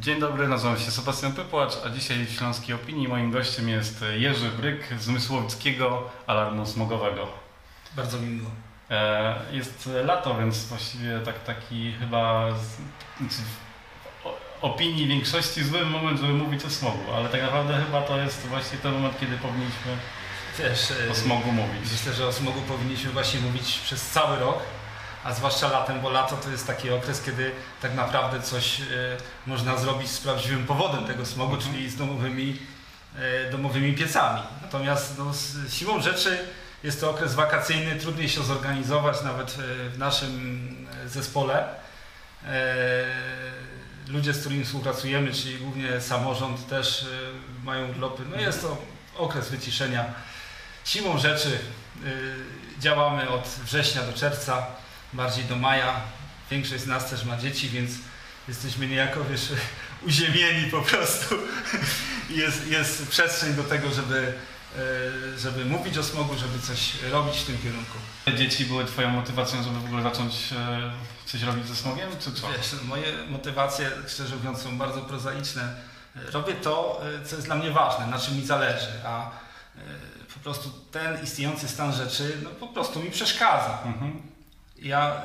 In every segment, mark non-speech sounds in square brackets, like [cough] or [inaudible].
Dzień dobry, nazywam się Sebastian Pypłacz, a dzisiaj w Śląskiej Opinii moim gościem jest Jerzy Bryk z Mysłowickiego Alarmu Smogowego. Bardzo mi miło. E, Jest lato, więc właściwie tak, taki chyba znaczy w opinii większości zły moment, żeby mówić o smogu, ale tak naprawdę chyba to jest właśnie ten moment, kiedy powinniśmy e, o smogu mówić. myślę, że o smogu powinniśmy właśnie mówić przez cały rok, a zwłaszcza latem, bo lato to jest taki okres, kiedy tak naprawdę coś e, można zrobić z prawdziwym powodem tego smogu, Mhm. czyli z domowymi, e, domowymi piecami. Natomiast no, siłą rzeczy jest to okres wakacyjny, trudniej się zorganizować nawet e, w naszym zespole. Ludzie, z którymi współpracujemy, czyli głównie samorząd, też mają urlopy. No jest to okres wyciszenia. Siłą rzeczy działamy od września do czerwca, bardziej do maja. Większość z nas też ma dzieci, więc jesteśmy niejako wiesz, [laughs] uziemieni po prostu. [laughs] Jest, jest przestrzeń do tego, żeby, y, żeby mówić o smogu, żeby coś robić w tym kierunku. Dzieci były Twoją motywacją, żeby w ogóle zacząć e, coś robić ze smogiem, czy co? Wiesz, moje motywacje, szczerze mówiąc, są bardzo prozaiczne. Robię to, y, co jest dla mnie ważne, na czym mi zależy, a po prostu ten istniejący stan rzeczy no, po prostu mi przeszkadza. Mhm, Ja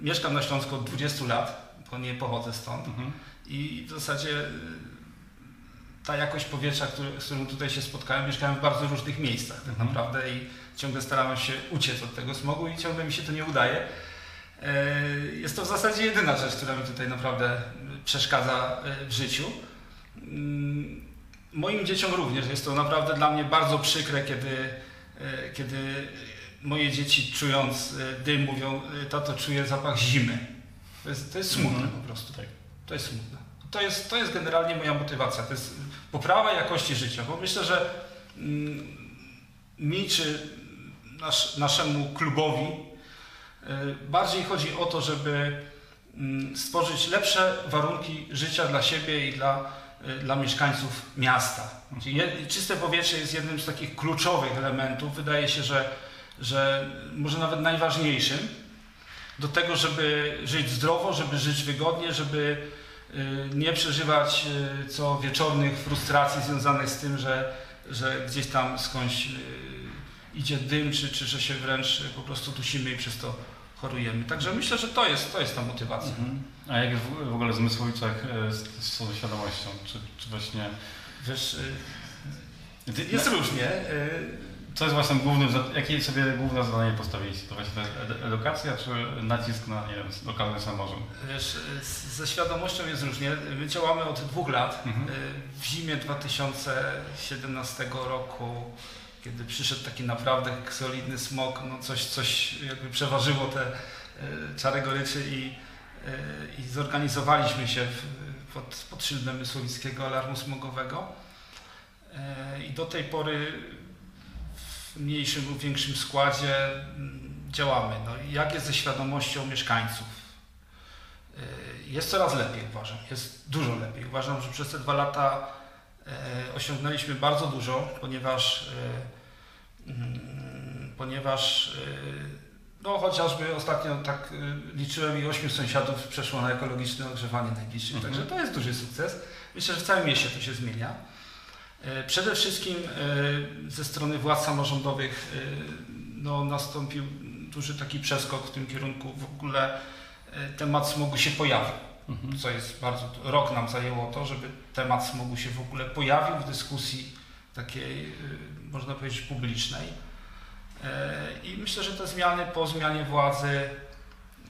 y, mieszkam na Śląsku od 20 lat, bo nie pochodzę stąd mhm. i w zasadzie y, ta jakość powietrza, który, z którą tutaj się spotkałem, mieszkałem w bardzo różnych miejscach tak Mhm. naprawdę i ciągle starałem się uciec od tego smogu i ciągle mi się to nie udaje. Y, Jest to w zasadzie jedyna rzecz, która mi tutaj naprawdę przeszkadza y, w życiu. Mm, Moim dzieciom również jest to naprawdę dla mnie bardzo przykre, kiedy, kiedy moje dzieci czując y, dym mówią, y, tato czuje zapach zimy. To jest, to jest smutne Mhm. po prostu. Tak. To jest smutne. To jest, to jest generalnie moja motywacja. To jest poprawa jakości życia, bo myślę, że mm, mi czy nasz, naszemu klubowi y, bardziej chodzi o to, żeby mm, stworzyć lepsze warunki życia dla siebie i dla, y, dla mieszkańców miasta. Czyli je- czyste powietrze jest jednym z takich kluczowych elementów. Wydaje się, że, że może nawet najważniejszym do tego, żeby żyć zdrowo, żeby żyć wygodnie, żeby y, nie przeżywać y, co wieczornych frustracji związanych z tym, że, że gdzieś tam skądś y, idzie dym, czy, czy że się wręcz po prostu dusimy i przez to chorujemy. Także myślę, że to jest, to jest ta motywacja. Mhm. A jak w, w ogóle e, z, z tą świadomością? Czy, czy właśnie... Wiesz, jest różnie. Co jest właśnie głównym, jakie sobie główne zadanie postawiliście? To właśnie edukacja, czy nacisk na, nie wiem, lokalny samorząd? Wiesz, ze świadomością jest różnie. My działamy od dwóch lat. Mhm. Y, W zimie 2017 roku, kiedy przyszedł taki naprawdę solidny smog, no coś, coś jakby przeważyło te y, czary goryczy i, y, i zorganizowaliśmy się pod, pod szyldem Mysłowickiego Alarmu Smogowego. I do tej pory w mniejszym lub większym składzie mm, działamy. No, jak jest ze świadomością mieszkańców? Y, Jest coraz lepiej, uważam. Jest dużo lepiej. Uważam, że przez te dwa lata e, osiągnęliśmy bardzo dużo, ponieważ, e, mm, ponieważ no, chociażby ostatnio tak liczyłem i ośmiu sąsiadów przeszło na ekologiczne ogrzewanie najbliższych. Mhm. Także to jest duży sukces. Myślę, że w całym mieście to się zmienia. E, Przede wszystkim e, ze strony władz samorządowych e, no, nastąpił duży taki przeskok w tym kierunku. W ogóle temat smogu się pojawił Mhm. co jest bardzo, rok nam zajęło to, żeby temat smogu się w ogóle pojawił w dyskusji takiej, można powiedzieć, publicznej. I myślę, że te zmiany po zmianie władzy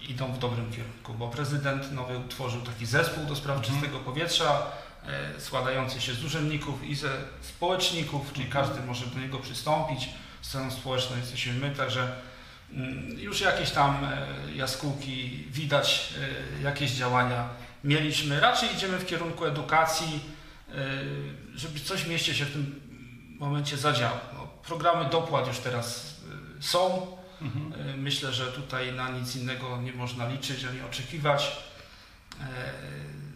idą w dobrym kierunku, bo prezydent nowy utworzył taki zespół do spraw Mhm. czystego powietrza, e, składający się z urzędników i ze społeczników, czyli każdy może do niego przystąpić. Stroną społeczną jesteśmy my, także Mm, Już jakieś tam e, jaskółki widać, e, jakieś działania mieliśmy. Raczej idziemy w kierunku edukacji, żeby coś w mieście się w tym momencie zadziało. No, programy dopłat już teraz są. Mhm. E, Myślę, że tutaj na nic innego nie można liczyć ani oczekiwać. E,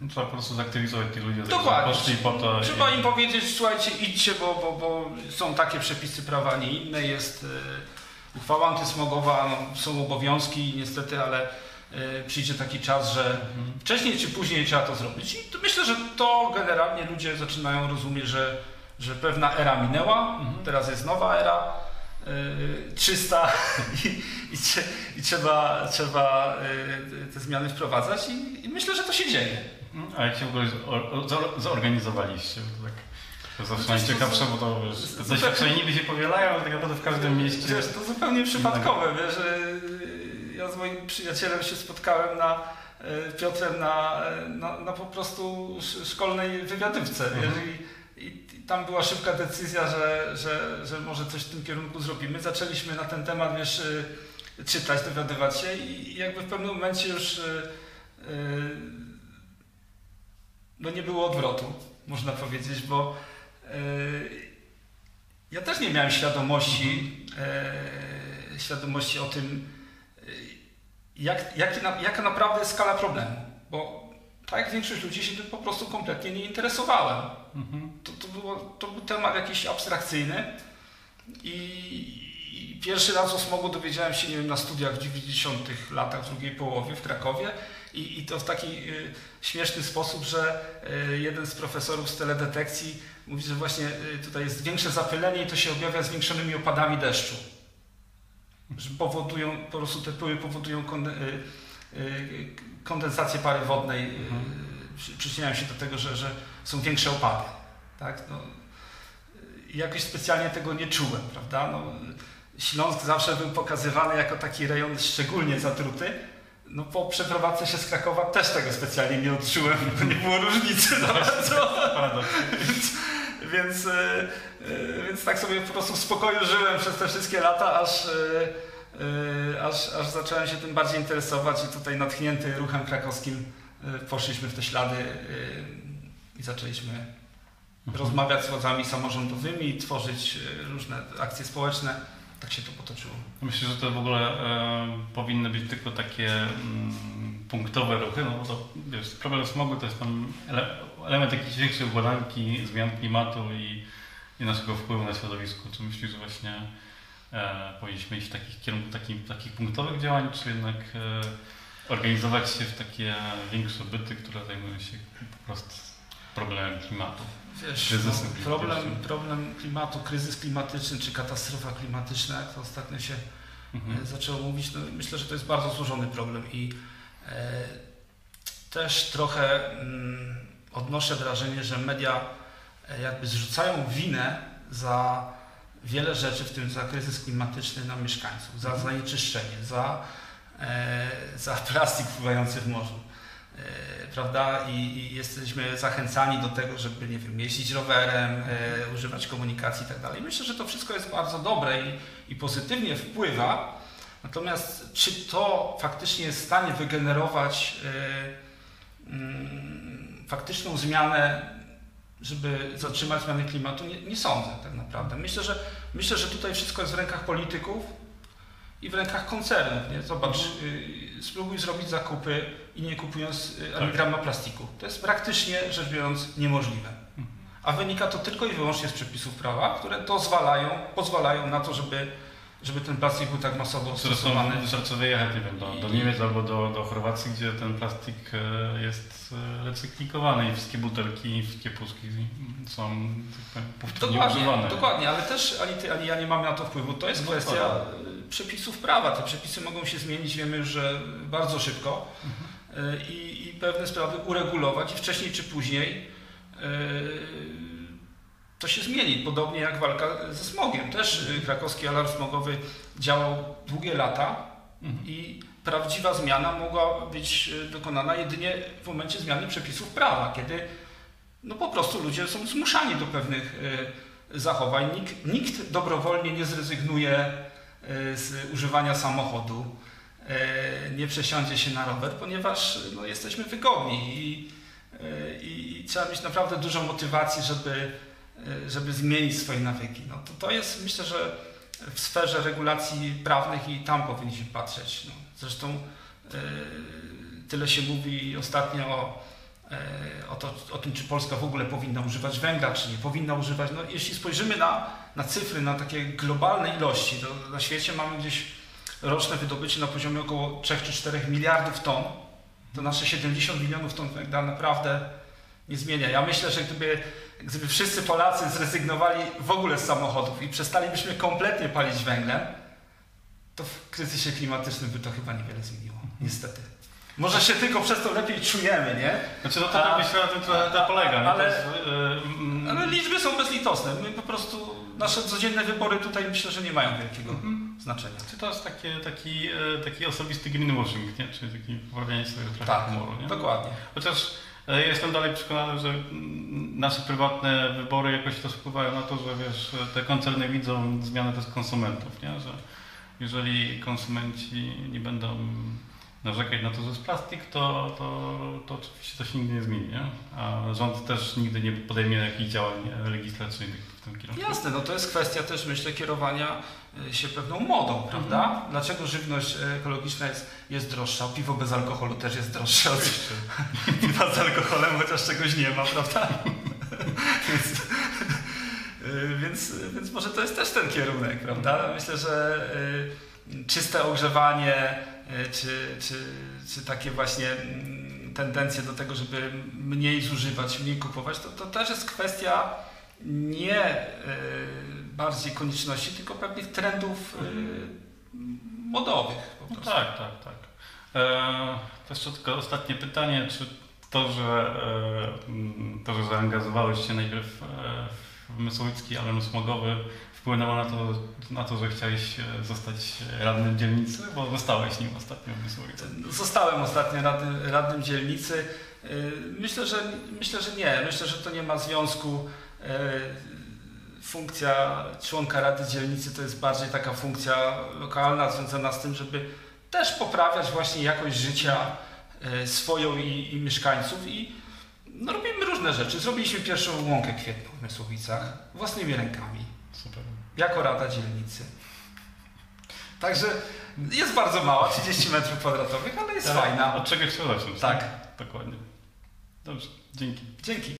No, trzeba po prostu zaktywizować tych ludzi, Dokładnie. poszli po to. Trzeba i- im powiedzieć, słuchajcie, idźcie, bo, bo, bo są takie przepisy prawa, nie inne. Jest e, uchwała antysmogowa, no, są obowiązki niestety, ale przyjdzie taki czas, że Mhm. wcześniej czy później trzeba to zrobić. I myślę, że to generalnie ludzie zaczynają rozumieć, że, że pewna era minęła, Mhm. teraz jest nowa era. Czysta [laughs] i, i, trze- i trzeba, trzeba yy, te zmiany wprowadzać i, i myślę, że to się dzieje. A jak się w ogóle zor- zor- zorganizowaliście? Tak to zawsze najciekawsze, bo to wiesz, doświadczenia niby się powielają, ale tak naprawdę w każdym mieście... Wiesz, to zupełnie przypadkowe, wiesz, że ja z moim przyjacielem się spotkałem na e, Piotrem na, na, na po prostu sz- szkolnej wywiadówce, Mhm. i, i, i tam była szybka decyzja, że, że, że może coś w tym kierunku zrobimy. Zaczęliśmy na ten temat, wiesz, e, czytać, dowiadywać się i jakby w pewnym momencie już e, e, no nie było odwrotu, można powiedzieć, bo ja też nie miałem świadomości, świadomości o tym, jak, jaki na, jaka naprawdę jest skala problemu. Bo tak jak większość ludzi się tym po prostu kompletnie nie interesowałem. Mhm. To, to, było, to był temat jakiś abstrakcyjny i, i pierwszy raz o smogu dowiedziałem się, nie wiem, na studiach w 90 latach, w drugiej połowie w Krakowie i, i to w taki y, śmieszny sposób, że y, jeden z profesorów z teledetekcji mówi, że właśnie y, tutaj jest większe zapylenie i to się objawia zwiększonymi opadami deszczu. Że powodują, po prostu te pyły powodują konde, y, y, kondensację pary wodnej, y, Mhm. przy- przyczyniają się do tego, że, że są większe opady. Tak? No, y, jakoś specjalnie tego nie czułem, prawda? No, Śląsk zawsze był pokazywany jako taki rejon szczególnie zatruty. No, po przeprowadzce się z Krakowa też tego specjalnie nie odczułem, bo nie było różnicy za bardzo. Paradoks. [laughs] Więc, więc, więc tak sobie po prostu w spokoju żyłem przez te wszystkie lata, aż, aż, aż zacząłem się tym bardziej interesować i tutaj natchnięty ruchem krakowskim e, poszliśmy w te ślady e, i zaczęliśmy Mhm. rozmawiać z władzami samorządowymi, tworzyć różne akcje społeczne. Tak się to potoczyło. Myślę, że to w ogóle e, powinny być tylko takie mm, punktowe ruchy, no bo to wiesz, problem smogu to jest tam ele, element jakiejś większej układanki, zmian klimatu i, i naszego wpływu na środowisko. Czy myślisz, że właśnie powinniśmy iść w takich kierunku takich, takich punktowych działań, czy jednak e, organizować się w takie większe byty, które zajmują się po prostu problemem klimatu? Wiesz, Kryzysem no, problem, problem klimatu, kryzys klimatyczny czy katastrofa klimatyczna, jak to ostatnio się Mhm. e, zaczęło mówić, no myślę, że to jest bardzo złożony problem i e, też trochę mm, odnoszę wrażenie, że media e, jakby zrzucają winę za wiele rzeczy, w tym za kryzys klimatyczny na mieszkańców, za zanieczyszczenie, za, e, za [laughs] plastik pływający w morzu. E, prawda? I, I jesteśmy zachęcani do tego, żeby, nie wiem, jeździć rowerem, e, używać komunikacji i tak. Myślę, że to wszystko jest bardzo dobre i, i pozytywnie wpływa. Natomiast czy to faktycznie jest w stanie wygenerować e, mm, faktyczną zmianę, żeby zatrzymać zmiany klimatu? Nie, nie sądzę tak naprawdę. Myślę że, myślę, że tutaj wszystko jest w rękach polityków i w rękach koncernów. Nie? Zobacz, y, spróbuj zrobić zakupy i nie kupując y, ani Tak. grama plastiku. To jest praktycznie rzecz biorąc niemożliwe. A wynika to tylko i wyłącznie z przepisów prawa, które dozwalają, pozwalają na to, żeby, żeby ten plastik był tak masowo Zresztą stosowany. wystarczy wyjechać nie wiem, do, do Niemiec albo do, do Chorwacji, gdzie ten plastik e, jest e, recyklikowany i wszystkie butelki, wszystkie puszki są tak powiem, powtórnie Dokładnie, używane. dokładnie, ale też ani ty, ani ja nie mamy na to wpływu. To jest No kwestia dokładnie. y, przepisów prawa. Te przepisy mogą się zmienić, wiemy już, że bardzo szybko Mhm. y, i, i pewne sprawy uregulować i wcześniej czy później y, to się zmieni. Podobnie jak walka ze smogiem. Też y, krakowski alarm smogowy działał długie lata Mhm. i prawdziwa zmiana mogła być y, dokonana jedynie w momencie zmiany przepisów prawa, kiedy no po prostu ludzie są zmuszani do pewnych y, zachowań. Nikt, nikt dobrowolnie nie zrezygnuje z używania samochodu, nie przesiądzie się na rower, ponieważ no, jesteśmy wygodni i, i, i trzeba mieć naprawdę dużo motywacji, żeby, żeby zmienić swoje nawyki. No, to, to jest myślę, że w sferze regulacji prawnych i tam powinniśmy patrzeć. No, zresztą y, tyle się mówi ostatnio o, y, o, to, o tym, czy Polska w ogóle powinna używać węgla, czy nie powinna używać. No, jeśli spojrzymy na, na cyfry, na takie globalne ilości, to na świecie mamy gdzieś roczne wydobycie na poziomie około 3 czy 4 miliardów ton, to nasze 70 milionów ton węgla naprawdę nie zmienia. Ja myślę, że gdyby, gdyby wszyscy Polacy zrezygnowali w ogóle z samochodów i przestalibyśmy kompletnie palić węglem, to w kryzysie klimatycznym by to chyba niewiele zmieniło. Niestety. Może się tylko przez to lepiej czujemy, nie? Znaczy, no to A- tak myślę, na tym trochę to polega. ale- jest, y, mm, Ale liczby są bezlitosne. My po prostu, nasze codzienne wybory tutaj myślę, że nie mają wielkiego Mhm. znaczenia. Czy to jest takie, taki, e, taki osobisty greenwashing, nie? Czyli taki poprawianie sobie trochę Tak, humoru, nie? dokładnie. Chociaż jestem dalej przekonany, że mm, nasze prywatne wybory jakoś też wpływają na to, że wiesz, te koncerny widzą zmianę też konsumentów, nie? Że jeżeli konsumenci nie będą narzekać na to, że jest plastik, to, to, to oczywiście to się nigdy nie zmieni, nie? A rząd też nigdy nie podejmie jakichś działań e, legislacyjnych w tym kierunku. Jasne, no to jest kwestia też, myślę, kierowania y, się pewną modą, prawda? Dlaczego żywność y, ekologiczna jest, jest droższa? Piwo bez alkoholu też jest droższe od Oczywiście. [laughs] piwa z alkoholem, chociaż czegoś nie ma, prawda? [laughs] więc, y, więc, więc może to jest też ten kierunek, prawda? Myślę, że czyste ogrzewanie, czy, czy, czy takie właśnie mm, tendencje do tego, żeby mniej zużywać, mniej kupować, to, to też jest kwestia nie y, bardziej konieczności, tylko pewnych trendów y, modowych. No tak, tak, tak. E, to jeszcze tylko ostatnie pytanie, czy to, że, e, mm, to, że zaangażowałeś się najpierw e, w Mysłowicki alarm smogowy wpłynęło na to, na to, że chciałeś e, zostać radnym dzielnicy, bo zostałeś nim ostatnio w Mysłowicy. Zostałem ostatnio radnym, radnym dzielnicy. Y, Myślę że, myślę, że nie. Myślę, że to nie ma związku. y, Funkcja członka Rady Dzielnicy to jest bardziej taka funkcja lokalna, związana z tym, żeby też poprawiać właśnie jakość życia swoją i, i mieszkańców. I no, robimy różne rzeczy. Zrobiliśmy pierwszą łąkę kwietną w Mysłowicach własnymi rękami Super. jako Rada Dzielnicy. Także jest bardzo mała, 30 metrów kwadratowych, ale jest fajna. Od czegoś trzeba zacząć. Tak. nie? Dokładnie. Dobrze, dzięki. Dzięki.